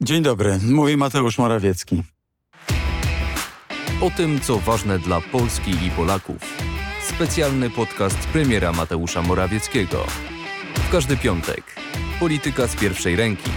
Dzień dobry, mówi Mateusz Morawiecki. O tym, co ważne dla Polski i Polaków. Specjalny podcast premiera Mateusza Morawieckiego. W każdy piątek. Polityka z pierwszej ręki.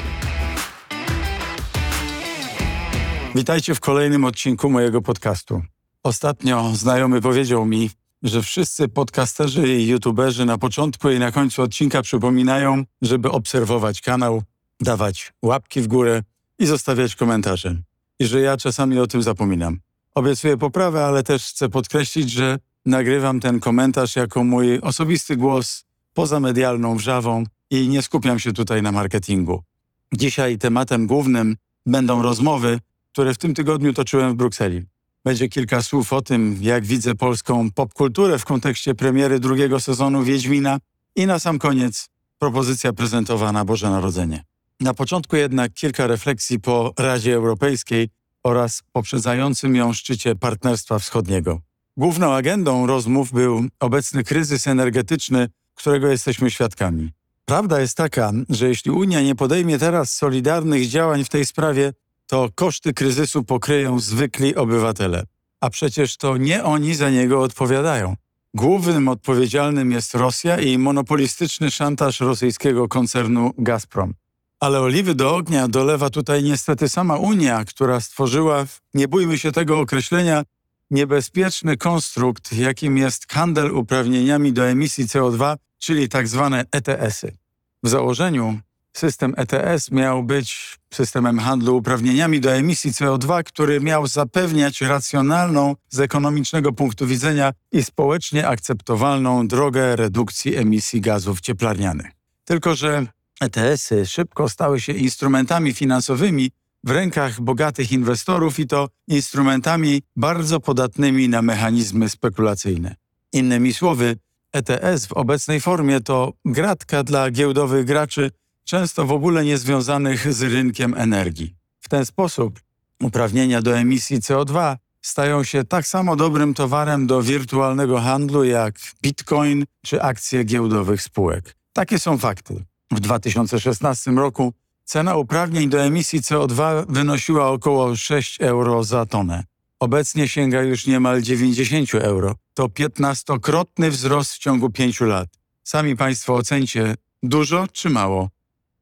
Witajcie w kolejnym odcinku mojego podcastu. Ostatnio znajomy powiedział mi, że wszyscy podcasterzy i youtuberzy na początku i na końcu odcinka przypominają, żeby obserwować kanał, dawać łapki w górę i zostawiać komentarze. I że ja czasami o tym zapominam. Obiecuję poprawę, ale też chcę podkreślić, że nagrywam ten komentarz jako mój osobisty głos poza medialną wrzawą i nie skupiam się tutaj na marketingu. Dzisiaj tematem głównym będą rozmowy, które w tym tygodniu toczyłem w Brukseli. Będzie kilka słów o tym, jak widzę polską popkulturę w kontekście premiery drugiego sezonu Wiedźmina i na sam koniec propozycja prezentowana Boże Narodzenie. Na początku jednak kilka refleksji po Radzie Europejskiej oraz poprzedzającym ją szczycie Partnerstwa Wschodniego. Główną agendą rozmów był obecny kryzys energetyczny, którego jesteśmy świadkami. Prawda jest taka, że jeśli Unia nie podejmie teraz solidarnych działań w tej sprawie, to koszty kryzysu pokryją zwykli obywatele. A przecież to nie oni za niego odpowiadają. Głównym odpowiedzialnym jest Rosja i monopolistyczny szantaż rosyjskiego koncernu Gazprom. Ale oliwy do ognia dolewa tutaj niestety sama Unia, która stworzyła, nie bójmy się tego określenia, niebezpieczny konstrukt, jakim jest handel uprawnieniami do emisji CO2, czyli tak zwane ETS-y. W założeniu system ETS miał być systemem handlu uprawnieniami do emisji CO2, który miał zapewniać racjonalną z ekonomicznego punktu widzenia i społecznie akceptowalną drogę redukcji emisji gazów cieplarnianych. Tylko, że ETS-y szybko stały się instrumentami finansowymi w rękach bogatych inwestorów i to instrumentami bardzo podatnymi na mechanizmy spekulacyjne. Innymi słowy, ETS w obecnej formie to gratka dla giełdowych graczy, często w ogóle niezwiązanych z rynkiem energii. W ten sposób uprawnienia do emisji CO2 stają się tak samo dobrym towarem do wirtualnego handlu jak bitcoin czy akcje giełdowych spółek. Takie są fakty. W 2016 roku cena uprawnień do emisji CO2 wynosiła około 6 euro za tonę. Obecnie sięga już niemal 90 euro. To 15-krotny wzrost w ciągu 5 lat. Sami Państwo ocencie, dużo czy mało?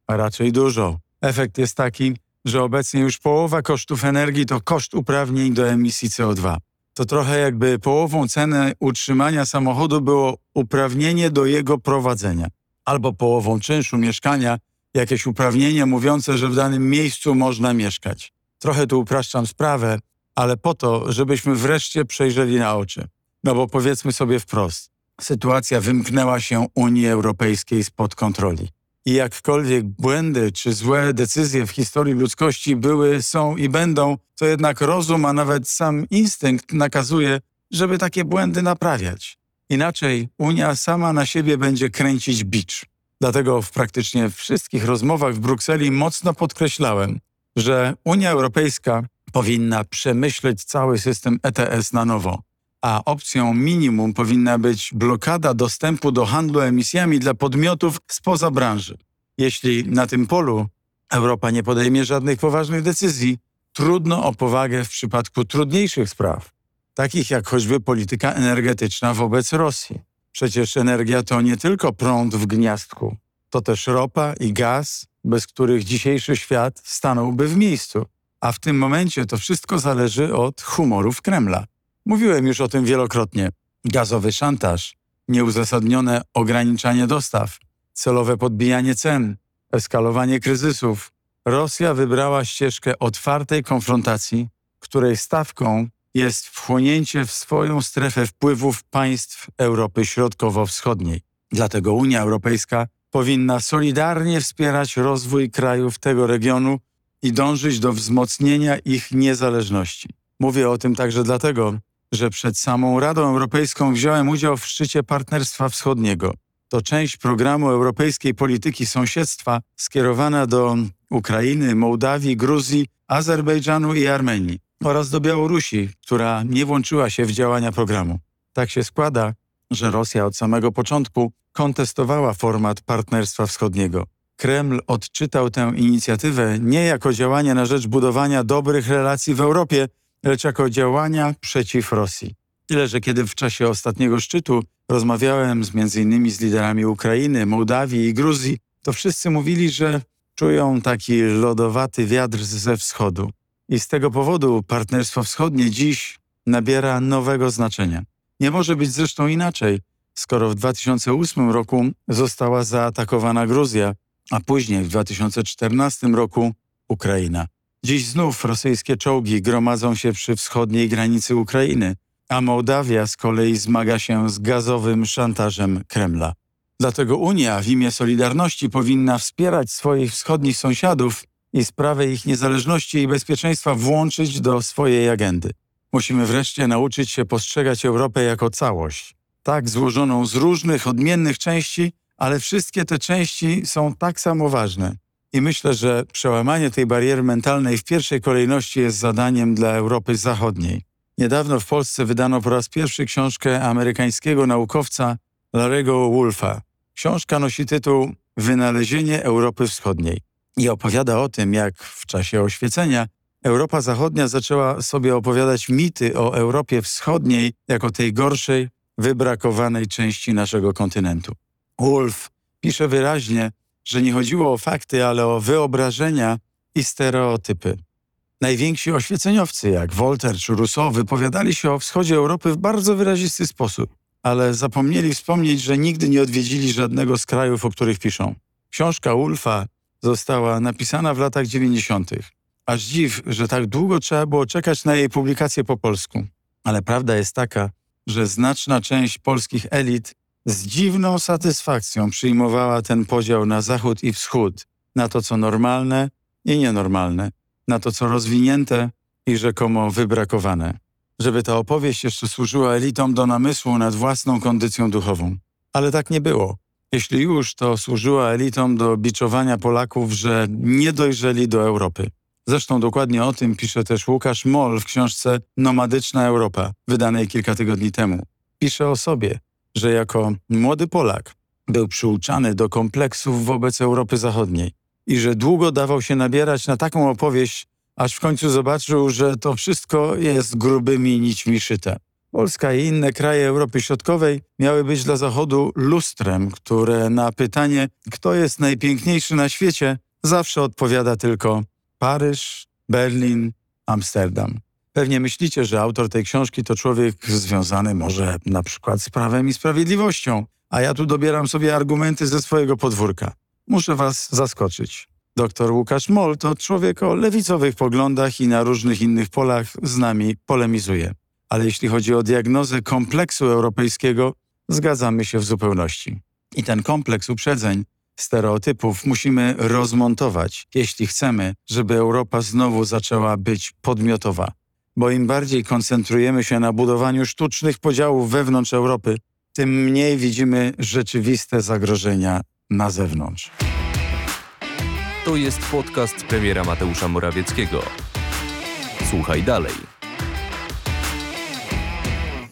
A raczej dużo. Efekt jest taki, że obecnie już połowa kosztów energii to koszt uprawnień do emisji CO2. To trochę jakby połową ceny utrzymania samochodu było uprawnienie do jego prowadzenia albo połową czynszu mieszkania jakieś uprawnienie mówiące, że w danym miejscu można mieszkać. Trochę tu upraszczam sprawę, ale po to, żebyśmy wreszcie przejrzeli na oczy. No bo powiedzmy sobie wprost, sytuacja wymknęła się Unii Europejskiej spod kontroli. I jakkolwiek błędy czy złe decyzje w historii ludzkości były, są i będą, to jednak rozum, a nawet sam instynkt nakazuje, żeby takie błędy naprawiać. Inaczej Unia sama na siebie będzie kręcić bicz. Dlatego w praktycznie wszystkich rozmowach w Brukseli mocno podkreślałem, że Unia Europejska powinna przemyśleć cały system ETS na nowo, a opcją minimum powinna być blokada dostępu do handlu emisjami dla podmiotów spoza branży. Jeśli na tym polu Europa nie podejmie żadnych poważnych decyzji, trudno o powagę w przypadku trudniejszych spraw takich jak choćby polityka energetyczna wobec Rosji. Przecież energia to nie tylko prąd w gniazdku, to też ropa i gaz, bez których dzisiejszy świat stanąłby w miejscu. A w tym momencie to wszystko zależy od humorów Kremla. Mówiłem już o tym wielokrotnie. Gazowy szantaż, nieuzasadnione ograniczanie dostaw, celowe podbijanie cen, eskalowanie kryzysów. Rosja wybrała ścieżkę otwartej konfrontacji, której stawką jest wchłonięcie w swoją strefę wpływów państw Europy Środkowo-Wschodniej. Dlatego Unia Europejska powinna solidarnie wspierać rozwój krajów tego regionu i dążyć do wzmocnienia ich niezależności. Mówię o tym także dlatego, że przed samą Radą Europejską wziąłem udział w szczycie Partnerstwa Wschodniego. To część programu Europejskiej Polityki Sąsiedztwa skierowana do Ukrainy, Mołdawii, Gruzji, Azerbejdżanu i Armenii oraz do Białorusi, która nie włączyła się w działania programu. Tak się składa, że Rosja od samego początku kontestowała format Partnerstwa Wschodniego. Kreml odczytał tę inicjatywę nie jako działanie na rzecz budowania dobrych relacji w Europie, lecz jako działania przeciw Rosji. Tyle, że kiedy w czasie ostatniego szczytu rozmawiałem z innymi z liderami Ukrainy, Mołdawii i Gruzji, to wszyscy mówili, że czują taki lodowaty wiatr ze wschodu. I z tego powodu Partnerstwo Wschodnie dziś nabiera nowego znaczenia. Nie może być zresztą inaczej, skoro w 2008 roku została zaatakowana Gruzja, a później w 2014 roku Ukraina. Dziś znów rosyjskie czołgi gromadzą się przy wschodniej granicy Ukrainy, a Mołdawia z kolei zmaga się z gazowym szantażem Kremla. Dlatego Unia w imię Solidarności powinna wspierać swoich wschodnich sąsiadów i sprawę ich niezależności i bezpieczeństwa włączyć do swojej agendy. Musimy wreszcie nauczyć się postrzegać Europę jako całość, tak złożoną z różnych, odmiennych części, ale wszystkie te części są tak samo ważne. I myślę, że przełamanie tej bariery mentalnej w pierwszej kolejności jest zadaniem dla Europy Zachodniej. Niedawno w Polsce wydano po raz pierwszy książkę amerykańskiego naukowca Larry'ego Wolfa. Książka nosi tytuł Wynalezienie Europy Wschodniej i opowiada o tym, jak w czasie oświecenia Europa Zachodnia zaczęła sobie opowiadać mity o Europie Wschodniej jako tej gorszej, wybrakowanej części naszego kontynentu. Wolf pisze wyraźnie, że nie chodziło o fakty, ale o wyobrażenia i stereotypy. Najwięksi oświeceniowcy, jak Voltaire czy Rousseau, wypowiadali się o wschodzie Europy w bardzo wyrazisty sposób, ale zapomnieli wspomnieć, że nigdy nie odwiedzili żadnego z krajów, o których piszą. Książka Ulfa została napisana w latach 90. Aż dziw, że tak długo trzeba było czekać na jej publikację po polsku. Ale prawda jest taka, że znaczna część polskich elit z dziwną satysfakcją przyjmowała ten podział na zachód i wschód, na to, co normalne i nienormalne, na to, co rozwinięte i rzekomo wybrakowane. Żeby ta opowieść jeszcze służyła elitom do namysłu nad własną kondycją duchową. Ale tak nie było. Jeśli już, to służyła elitom do biczowania Polaków, że nie dojrzeli do Europy. Zresztą dokładnie o tym pisze też Łukasz Moll w książce Nomadyczna Europa, wydanej kilka tygodni temu. Pisze o sobie, że jako młody Polak był przyuczany do kompleksów wobec Europy Zachodniej i że długo dawał się nabierać na taką opowieść, aż w końcu zobaczył, że to wszystko jest grubymi nićmi szyte. Polska i inne kraje Europy Środkowej miały być dla Zachodu lustrem, które na pytanie, kto jest najpiękniejszy na świecie, zawsze odpowiada tylko Paryż, Berlin, Amsterdam. Pewnie myślicie, że autor tej książki to człowiek związany może na przykład z prawem i sprawiedliwością, a ja tu dobieram sobie argumenty ze swojego podwórka. Muszę was zaskoczyć. Dr Łukasz Moll to człowiek o lewicowych poglądach i na różnych innych polach z nami polemizuje. Ale jeśli chodzi o diagnozę kompleksu europejskiego, zgadzamy się w zupełności. I ten kompleks uprzedzeń, stereotypów musimy rozmontować, jeśli chcemy, żeby Europa znowu zaczęła być podmiotowa. Bo im bardziej koncentrujemy się na budowaniu sztucznych podziałów wewnątrz Europy, tym mniej widzimy rzeczywiste zagrożenia na zewnątrz. To jest podcast premiera Mateusza Morawieckiego. Słuchaj dalej.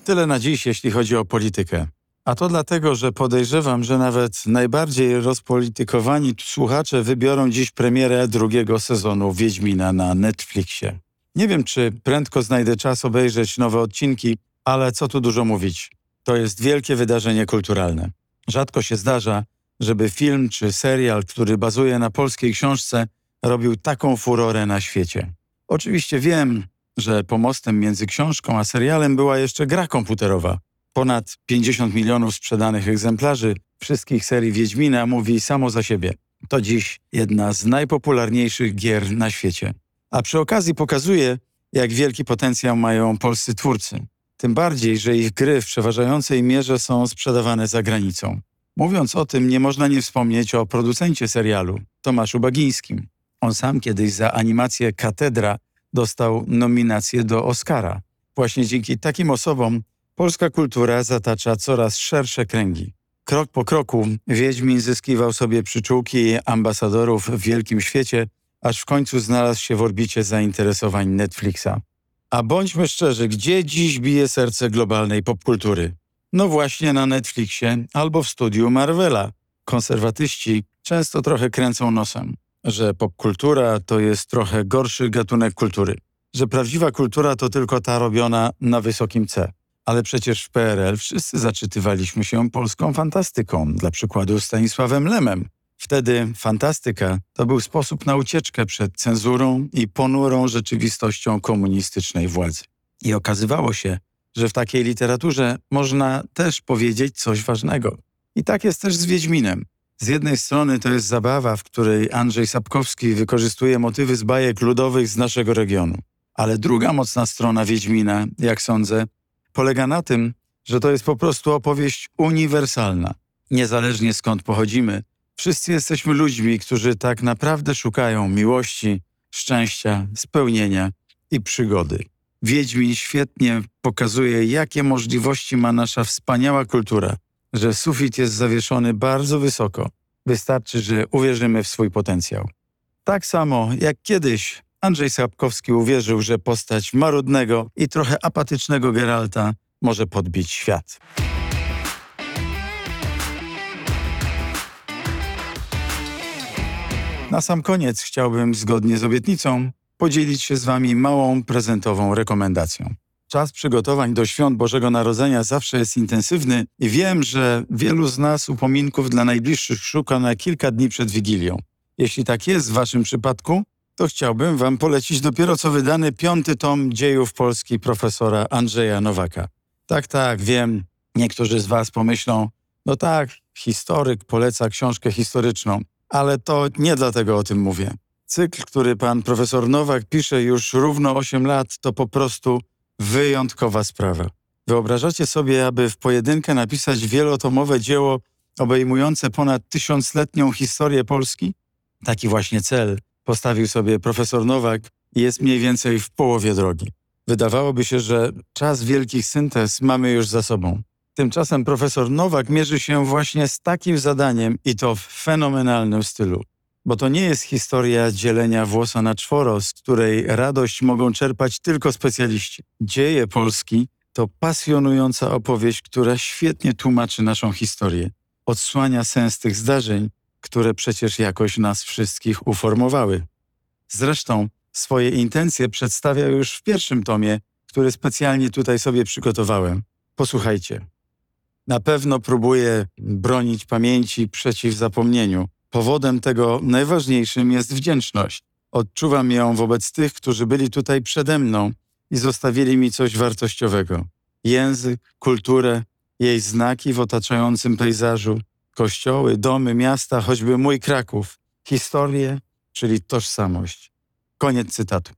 Tyle na dziś, jeśli chodzi o politykę. A to dlatego, że podejrzewam, że nawet najbardziej rozpolitykowani słuchacze wybiorą dziś premierę drugiego sezonu Wiedźmina na Netflixie. Nie wiem, czy prędko znajdę czas obejrzeć nowe odcinki, ale co tu dużo mówić. To jest wielkie wydarzenie kulturalne. Rzadko się zdarza, żeby film czy serial, który bazuje na polskiej książce, robił taką furorę na świecie. Oczywiście wiem, że pomostem między książką a serialem była jeszcze gra komputerowa. Ponad 50 milionów sprzedanych egzemplarzy wszystkich serii Wiedźmina mówi samo za siebie. To dziś jedna z najpopularniejszych gier na świecie. A przy okazji pokazuje, jak wielki potencjał mają polscy twórcy. Tym bardziej, że ich gry w przeważającej mierze są sprzedawane za granicą. Mówiąc o tym, nie można nie wspomnieć o producencie serialu, Tomaszu Bagińskim. On sam kiedyś za animację Katedra dostał nominację do Oscara. Właśnie dzięki takim osobom polska kultura zatacza coraz szersze kręgi. Krok po kroku Wiedźmin zyskiwał sobie przyczółki ambasadorów w wielkim świecie, aż w końcu znalazł się w orbicie zainteresowań Netflixa. A bądźmy szczerzy, gdzie dziś bije serce globalnej popkultury? No właśnie na Netflixie albo w studiu Marvela. konserwatyści często trochę kręcą nosem, że popkultura to jest trochę gorszy gatunek kultury, że prawdziwa kultura to tylko ta robiona na wysokim C. Ale przecież w PRL wszyscy zaczytywaliśmy się polską fantastyką, dla przykładu Stanisławem Lemem. Wtedy fantastyka to był sposób na ucieczkę przed cenzurą i ponurą rzeczywistością komunistycznej władzy. I okazywało się, że w takiej literaturze można też powiedzieć coś ważnego. I tak jest też z Wiedźminem. Z jednej strony to jest zabawa, w której Andrzej Sapkowski wykorzystuje motywy z bajek ludowych z naszego regionu. Ale druga mocna strona Wiedźmina, jak sądzę, polega na tym, że to jest po prostu opowieść uniwersalna. Niezależnie skąd pochodzimy, wszyscy jesteśmy ludźmi, którzy tak naprawdę szukają miłości, szczęścia, spełnienia i przygody. Wiedźmin świetnie pokazuje, jakie możliwości ma nasza wspaniała kultura, że sufit jest zawieszony bardzo wysoko. Wystarczy, że uwierzymy w swój potencjał. Tak samo jak kiedyś Andrzej Sapkowski uwierzył, że postać marudnego i trochę apatycznego Geralta może podbić świat. Na sam koniec chciałbym, zgodnie z obietnicą, podzielić się z Wami małą prezentową rekomendacją. Czas przygotowań do świąt Bożego Narodzenia zawsze jest intensywny i wiem, że wielu z nas upominków dla najbliższych szuka na kilka dni przed Wigilią. Jeśli tak jest w Waszym przypadku, to chciałbym Wam polecić dopiero co wydany piąty tom dziejów Polski profesora Andrzeja Nowaka. Tak, tak, wiem, niektórzy z Was pomyślą, no tak, historyk poleca książkę historyczną, ale to nie dlatego o tym mówię. Cykl, który pan profesor Nowak pisze już równo 8 lat, to po prostu wyjątkowa sprawa. Wyobrażacie sobie, aby w pojedynkę napisać wielotomowe dzieło obejmujące ponad tysiącletnią historię Polski? Taki właśnie cel postawił sobie profesor Nowak i jest mniej więcej w połowie drogi. Wydawałoby się, że czas wielkich syntez mamy już za sobą. Tymczasem profesor Nowak mierzy się właśnie z takim zadaniem i to w fenomenalnym stylu. Bo to nie jest historia dzielenia włosa na czworo, z której radość mogą czerpać tylko specjaliści. Dzieje Polski to pasjonująca opowieść, która świetnie tłumaczy naszą historię. Odsłania sens tych zdarzeń, które przecież jakoś nas wszystkich uformowały. Zresztą swoje intencje przedstawia już w pierwszym tomie, który specjalnie tutaj sobie przygotowałem. Posłuchajcie. Na pewno próbuję bronić pamięci przeciw zapomnieniu. Powodem tego najważniejszym jest wdzięczność. Odczuwam ją wobec tych, którzy byli tutaj przede mną i zostawili mi coś wartościowego. Język, kulturę, jej znaki w otaczającym pejzażu, kościoły, domy, miasta, choćby mój Kraków, historię, czyli tożsamość. Koniec cytatu.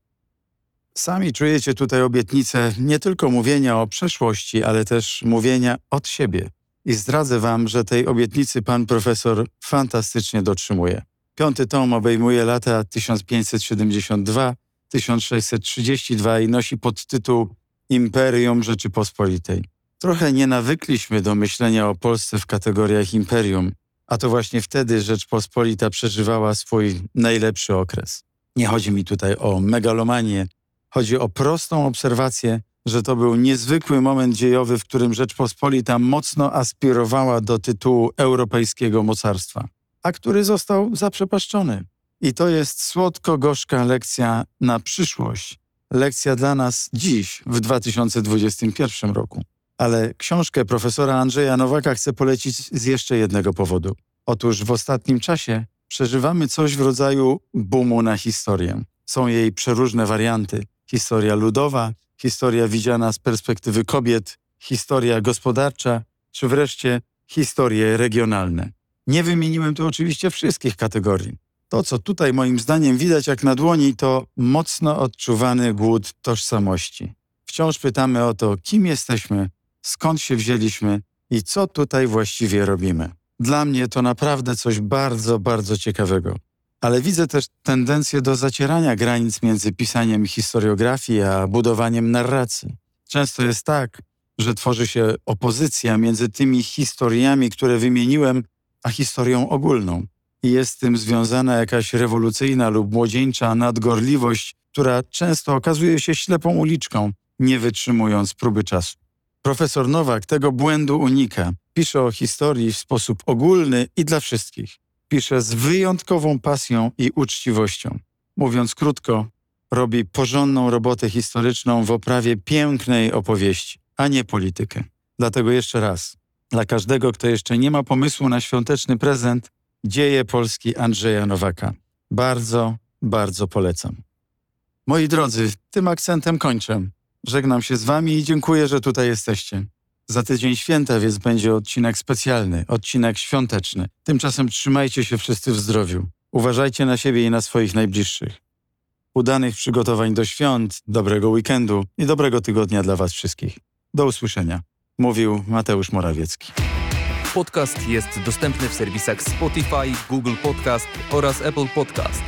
Sami czujecie tutaj obietnicę nie tylko mówienia o przeszłości, ale też mówienia od siebie. I zdradzę wam, że tej obietnicy pan profesor fantastycznie dotrzymuje. Piąty tom obejmuje lata 1572-1632 i nosi podtytuł Imperium Rzeczypospolitej. Trochę nie nawykliśmy do myślenia o Polsce w kategoriach imperium, a to właśnie wtedy Rzeczpospolita przeżywała swój najlepszy okres. Nie chodzi mi tutaj o megalomanię, chodzi o prostą obserwację, że to był niezwykły moment dziejowy, w którym Rzeczpospolita mocno aspirowała do tytułu europejskiego mocarstwa, a który został zaprzepaszczony. I to jest słodko-gorzka lekcja na przyszłość, lekcja dla nas dziś, w 2021 roku. Ale książkę profesora Andrzeja Nowaka chcę polecić z jeszcze jednego powodu. Otóż w ostatnim czasie przeżywamy coś w rodzaju boomu na historię. Są jej przeróżne warianty. Historia ludowa, historia widziana z perspektywy kobiet, historia gospodarcza, czy wreszcie historie regionalne. Nie wymieniłem tu oczywiście wszystkich kategorii. To, co tutaj moim zdaniem widać jak na dłoni, to mocno odczuwany głód tożsamości. Wciąż pytamy o to, kim jesteśmy, skąd się wzięliśmy i co tutaj właściwie robimy. Dla mnie to naprawdę coś bardzo, bardzo ciekawego. Ale widzę też tendencję do zacierania granic między pisaniem historiografii a budowaniem narracji. Często jest tak, że tworzy się opozycja między tymi historiami, które wymieniłem, a historią ogólną. I jest z tym związana jakaś rewolucyjna lub młodzieńcza nadgorliwość, która często okazuje się ślepą uliczką, nie wytrzymując próby czasu. Profesor Nowak tego błędu unika. Pisze o historii w sposób ogólny i dla wszystkich. Pisze z wyjątkową pasją i uczciwością. Mówiąc krótko, robi porządną robotę historyczną w oprawie pięknej opowieści, a nie politykę. Dlatego jeszcze raz, dla każdego, kto jeszcze nie ma pomysłu na świąteczny prezent, dzieje Polski Andrzeja Nowaka. Bardzo, bardzo polecam. Moi drodzy, tym akcentem kończę. Żegnam się z wami i dziękuję, że tutaj jesteście. Za tydzień święta, więc będzie odcinek specjalny, odcinek świąteczny. Tymczasem trzymajcie się wszyscy w zdrowiu. Uważajcie na siebie i na swoich najbliższych. Udanych przygotowań do świąt, dobrego weekendu i dobrego tygodnia dla was wszystkich. Do usłyszenia. Mówił Mateusz Morawiecki. Podcast jest dostępny w serwisach Spotify, Google Podcast oraz Apple Podcast.